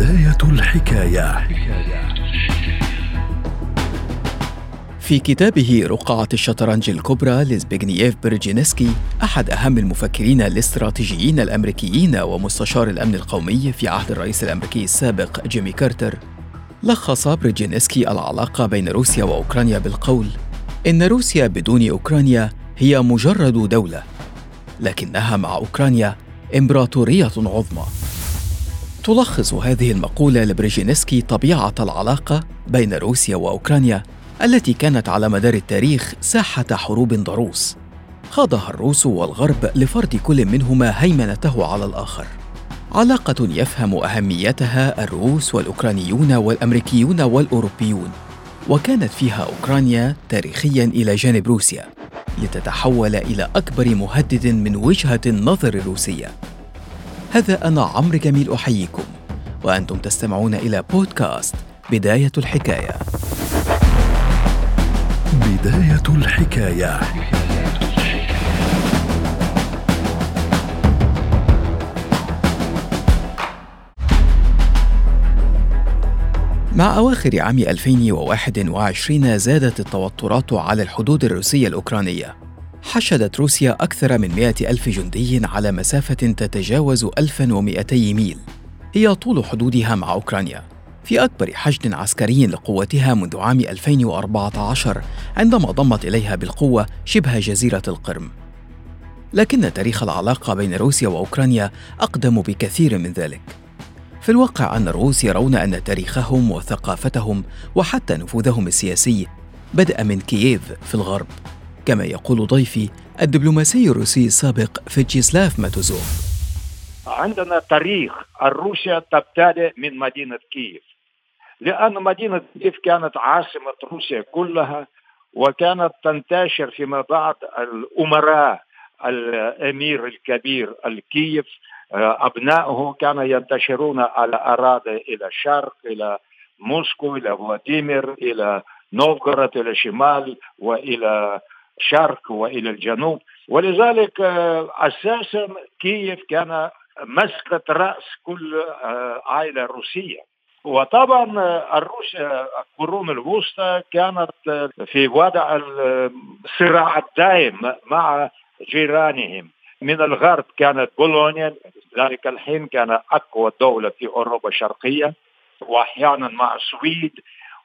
بداية الحكاية. في كتابه رقعة الشطرنج الكبرى لزبيغنييف برجينسكي أحد أهم المفكرين الاستراتيجيين الأمريكيين ومستشار الأمن القومي في عهد الرئيس الأمريكي السابق جيمي كارتر لخص برجينسكي العلاقة بين روسيا وأوكرانيا بالقول إن روسيا بدون أوكرانيا هي مجرد دولة لكنها مع أوكرانيا إمبراطورية عظمى. تلخص هذه المقولة لبريجينسكي طبيعة العلاقة بين روسيا وأوكرانيا التي كانت على مدار التاريخ ساحة حروب ضروس. خاضها الروس والغرب لفرض كل منهما هيمنته على الآخر. علاقة يفهم أهميتها الروس والأوكرانيون والأمريكيون والأوروبيون وكانت فيها أوكرانيا تاريخيا إلى جانب روسيا لتتحول إلى أكبر مهدد من وجهة النظر الروسية. هذا أنا عمرو جميل أحييكم وأنتم تستمعون إلى بودكاست بداية الحكاية. بداية الحكاية. مع أواخر عام 2021 زادت التوترات على الحدود الروسية الأوكرانية. حشدت روسيا أكثر من 100 ألف جندي على مسافة تتجاوز 1200 ميل. هي طول حدودها مع أوكرانيا. في أكبر حشد عسكري لقوتها منذ عام 2014 عندما ضمت إليها بالقوة شبه جزيرة القرم. لكن تاريخ العلاقة بين روسيا وأوكرانيا أقدم بكثير من ذلك. في الواقع أن الروس يرون أن تاريخهم وثقافتهم وحتى نفوذهم السياسي بدأ من كييف في الغرب. كما يقول ضيفي الدبلوماسي الروسي السابق فيتشيسلاف ماتوزوف. عندنا تاريخ روسيا تبتدئ من مدينة كييف. لأن مدينة كييف كانت عاصمة روسيا كلها وكانت تنتشر فيما بعد الأمراء الأمير الكبير الكييف أبنائه كانوا ينتشرون على أراضي إلى الشرق إلى موسكو إلى فلاديمير إلى نوفغورод إلى الشمال وإلى الشرق وإلى الجنوب. ولذلك أساسا كييف كان مسقط رأس كل عائلة روسية. وطبعا الروس القرون الوسطى كانت في وضع الصراع الدائم مع جيرانهم. من الغرب كانت بولونيا ذلك الحين كان أقوى دولة في أوروبا الشرقيه واحيانا مع السويد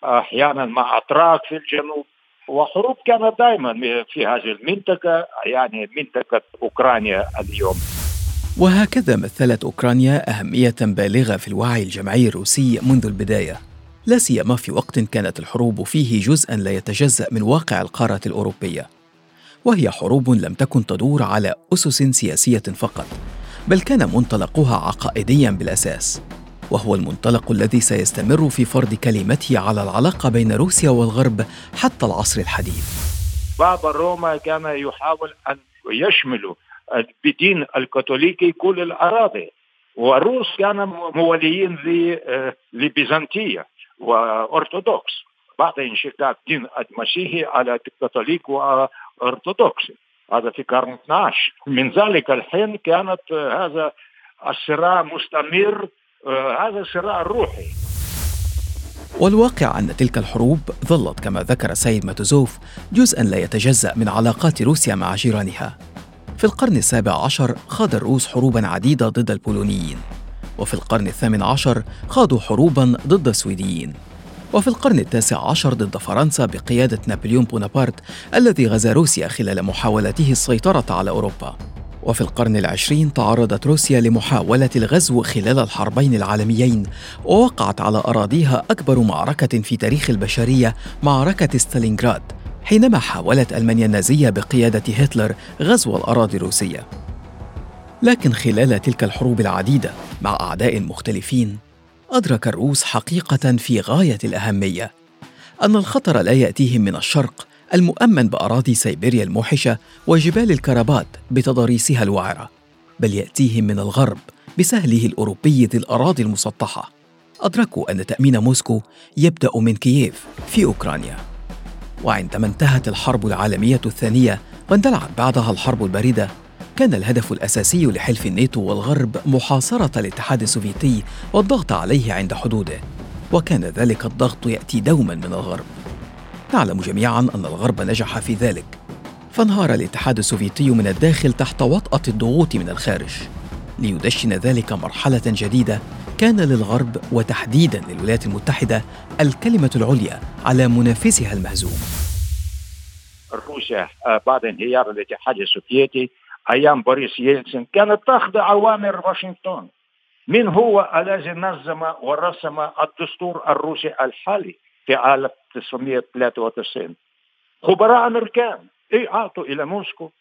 أحيانا مع اتراك في الجنوب. وحروب كانت دائما في هذه المنطقة يعني منطقة أوكرانيا اليوم. وهكذا مثلت أوكرانيا أهمية بالغة في الوعي الجمعي الروسي منذ البداية. لا سيما في وقت كانت الحروب فيه جزءا لا يتجزأ من واقع القارة الأوروبية. وهي حروب لم تكن تدور على أسس سياسية فقط بل كان منطلقها عقائديا بالأساس. وهو المنطلق الذي سيستمر في فرض كلمته على العلاقة بين روسيا والغرب حتى العصر الحديث. بابا روما كان يحاول أن يشمل بدين الكاثوليكي كل الأراضي والروس كانوا مواليين لبيزنطية وأرثوذكس. بعد انشقاق دين المسيحي على الكاثوليك وأرثوذكس. هذا في القرن 12 من ذلك الحين كانت هذا الصراع مستمر هذا صراع روحي. والواقع أن تلك الحروب ظلت كما ذكر سيد ماتوزوف جزءا لا يتجزأ من علاقات روسيا مع جيرانها. في القرن السابع عشر خاض الروس حروبا عديدة ضد البولونيين وفي القرن الثامن عشر خاضوا حروبا ضد السويديين وفي القرن التاسع عشر ضد فرنسا بقيادة نابليون بونابرت الذي غزا روسيا خلال محاولته السيطرة على أوروبا. وفي القرن العشرين تعرضت روسيا لمحاولة الغزو خلال الحربين العالميين ووقعت على أراضيها أكبر معركة في تاريخ البشرية معركة ستالينغراد حينما حاولت ألمانيا النازية بقيادة هتلر غزو الأراضي الروسية. لكن خلال تلك الحروب العديدة مع أعداء مختلفين أدرك الروس حقيقة في غاية الأهمية أن الخطر لا يأتيهم من الشرق المؤمن بأراضي سيبيريا الموحشة وجبال الكربات بتضاريسها الوعرة بل يأتيهم من الغرب بسهله الأوروبي ذي الأراضي المسطحة. أدركوا أن تأمين موسكو يبدأ من كييف في أوكرانيا. وعندما انتهت الحرب العالمية الثانية واندلعت بعدها الحرب الباردة كان الهدف الأساسي لحلف الناتو والغرب محاصرة الاتحاد السوفيتي والضغط عليه عند حدوده وكان ذلك الضغط يأتي دوما من الغرب. نعلم جميعا أن الغرب نجح في ذلك فانهار الاتحاد السوفيتي من الداخل تحت وطأة الضغوط من الخارج ليدشن ذلك مرحلة جديدة كان للغرب وتحديدا للولايات المتحدة الكلمة العليا على منافسها المهزوم. روسيا آه، بعد انهيار الاتحاد السوفيتي أيام بوريس يلتسن كانت تخضع أوامر واشنطن. من هو الذي نظم ورسم الدستور الروسي الحالي؟ في عام 1993 خبراء أمريكان. أعطوا إلى موسكو.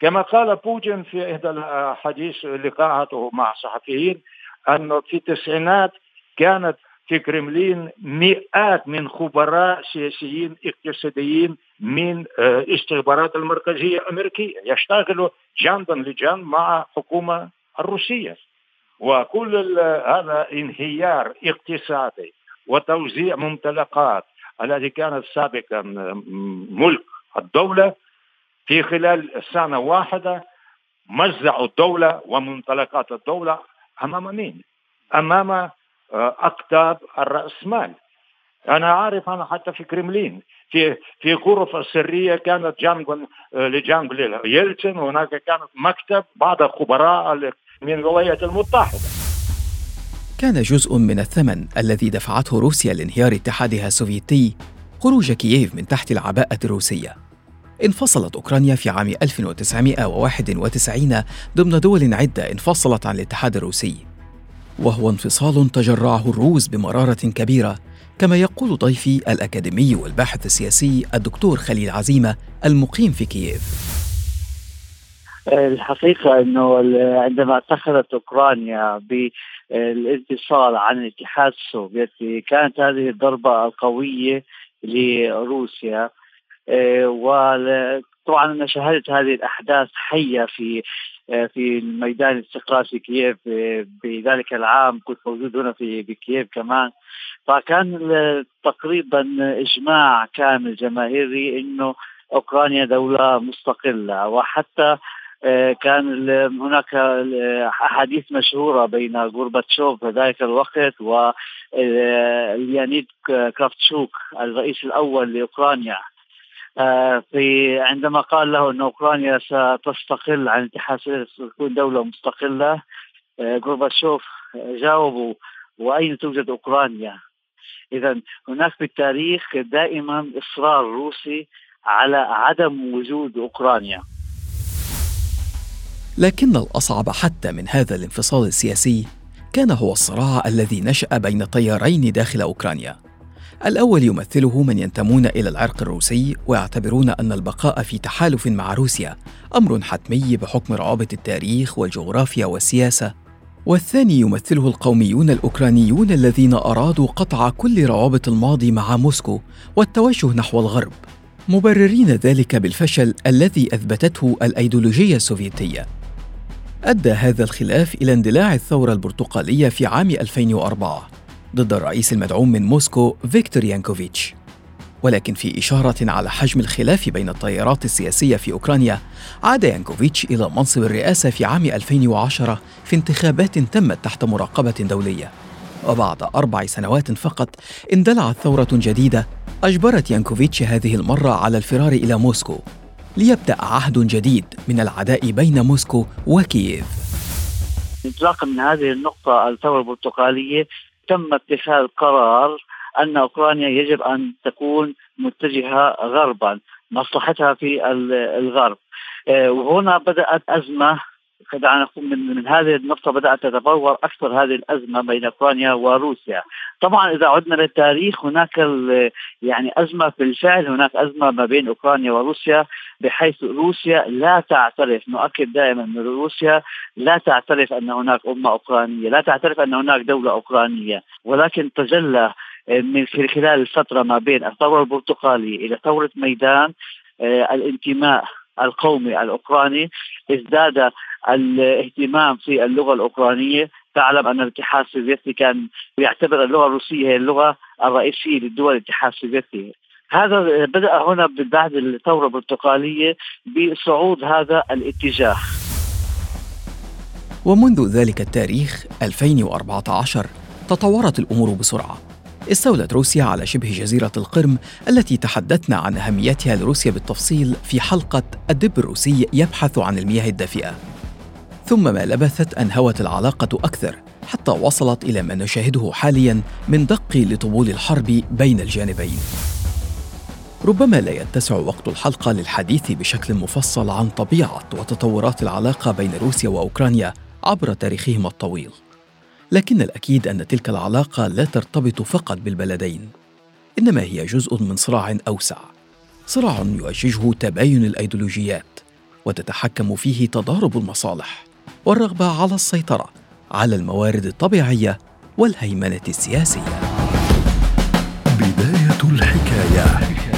كما قال بوتين في إحدى الحديث لقاءاته مع الصحفيين أنه في التسعينات كانت في كرملين مئات من خبراء سياسيين اقتصاديين من استخبارات المركزية الأمريكية يشتغلوا جنبا لجنب مع الحكومة الروسية. وكل هذا انهيار اقتصادي وتوزيع ممتلكات الذي كانت سابقا ملك الدولة في خلال سنة واحدة مزعوا الدولة وممتلكات الدولة أمام مين؟ أمام آه، أقطاب الرأسمال أنا عارف أنا حتى في كرملين في في غرف السرية كانت جنبا آه، لجنب يلتسن وهناك كانت مكتب بعض الخبراء من الولايات المتحدة كان جزء من الثمن الذي دفعته روسيا لانهيار اتحادها السوفيتي خروج كييف من تحت العباءة الروسية. انفصلت أوكرانيا في عام 1991 ضمن دول عدة انفصلت عن الاتحاد الروسي. وهو انفصال تجرعه الروس بمرارة كبيرة كما يقول ضيفي الأكاديمي والباحث السياسي الدكتور خليل عزيمة المقيم في كييف. الحقيقة أنه عندما اتخذت أوكرانيا بالانفصال عن الاتحاد السوفيتي كانت هذه الضربة القوية لروسيا. آه، وطبعا أنا شاهدت هذه الأحداث حية في آه، في ميدان الاستقلال في كييف آه، بذلك العام كنت موجود هنا في بكييف كمان. فكان تقريبا إجماع كامل جماهيري إنه أوكرانيا دولة مستقلة وحتى كان هناك أحاديث مشهورة بين غورباتشوف في ذلك الوقت و ليانيد كرافتشوك الرئيس الأول لأوكرانيا آه، في عندما قال له إن أوكرانيا ستستقل عن الاتحاد ستكون دولة مستقلة غورباتشوف جاوبوا وأين توجد أوكرانيا؟ اذا هناك في التاريخ دائما إصرار روسي على عدم وجود أوكرانيا. لكن الأصعب حتى من هذا الانفصال السياسي كان هو الصراع الذي نشأ بين تيارين داخل أوكرانيا. الأول يمثله من ينتمون إلى العرق الروسي ويعتبرون أن البقاء في تحالف مع روسيا أمر حتمي بحكم روابط التاريخ والجغرافيا والسياسة. والثاني يمثله القوميون الأوكرانيون الذين أرادوا قطع كل روابط الماضي مع موسكو والتوجه نحو الغرب مبررين ذلك بالفشل الذي أثبتته الأيديولوجية السوفيتية. أدى هذا الخلاف إلى اندلاع الثورة البرتقالية في عام 2004 ضد الرئيس المدعوم من موسكو فيكتور يانكوفيتش. ولكن في إشارة على حجم الخلاف بين التيارات السياسية في أوكرانيا عاد يانكوفيتش إلى منصب الرئاسة في عام 2010 في انتخابات تمت تحت مراقبة دولية. وبعد أربع سنوات فقط اندلعت ثورة جديدة أجبرت يانكوفيتش هذه المرة على الفرار إلى موسكو. ليبدأ عهد جديد من العداء بين موسكو وكييف. انطلاقا من هذه النقطة الثورة البرتقالية تم اتخاذ قرار أن أوكرانيا يجب أن تكون متجهة غربا مصلحتها في الغرب. آه، وهنا بدأت أزمة دعنا نقول من, من هذه النقطة بدأت تتطور أكثر هذه الأزمة بين أوكرانيا وروسيا. طبعا إذا عدنا للتاريخ هناك يعني أزمة في الفعل هناك أزمة ما بين أوكرانيا وروسيا بحيث روسيا لا تعترف نؤكد دائما أن روسيا لا تعترف أن هناك أمة أوكرانية لا تعترف أن هناك دولة أوكرانية. ولكن تجلى من خلال الفترة ما بين الثورة البرتقالية إلى ثورة ميدان آه، الانتماء القومي الأوكراني ازداد الاهتمام في اللغة الأوكرانية. تعلم أن الاتحاد السوفيتي كان يعتبر اللغة الروسية هي اللغة الرئيسية للدول الاتحاد السوفيتي. هذا بدأ هنا بعد الثورة البرتقالية بصعود هذا الاتجاه. ومنذ ذلك التاريخ 2014 تطورت الأمور بسرعة. استولت روسيا على شبه جزيرة القرم التي تحدثنا عن أهميتها لروسيا بالتفصيل في حلقة الدب الروسي يبحث عن المياه الدافئة. ثم ما لبثت أن هوت العلاقة أكثر حتى وصلت إلى ما نشاهده حاليا من دق لطبول الحرب بين الجانبين. ربما لا يتسع وقت الحلقة للحديث بشكل مفصل عن طبيعة وتطورات العلاقة بين روسيا وأوكرانيا عبر تاريخهما الطويل. لكن الأكيد أن تلك العلاقة لا ترتبط فقط بالبلدين إنما هي جزء من صراع أوسع. صراع يؤججه تباين الأيديولوجيات وتتحكم فيه تضارب المصالح والرغبة على السيطرة على الموارد الطبيعية والهيمنة السياسية. بداية الحكاية.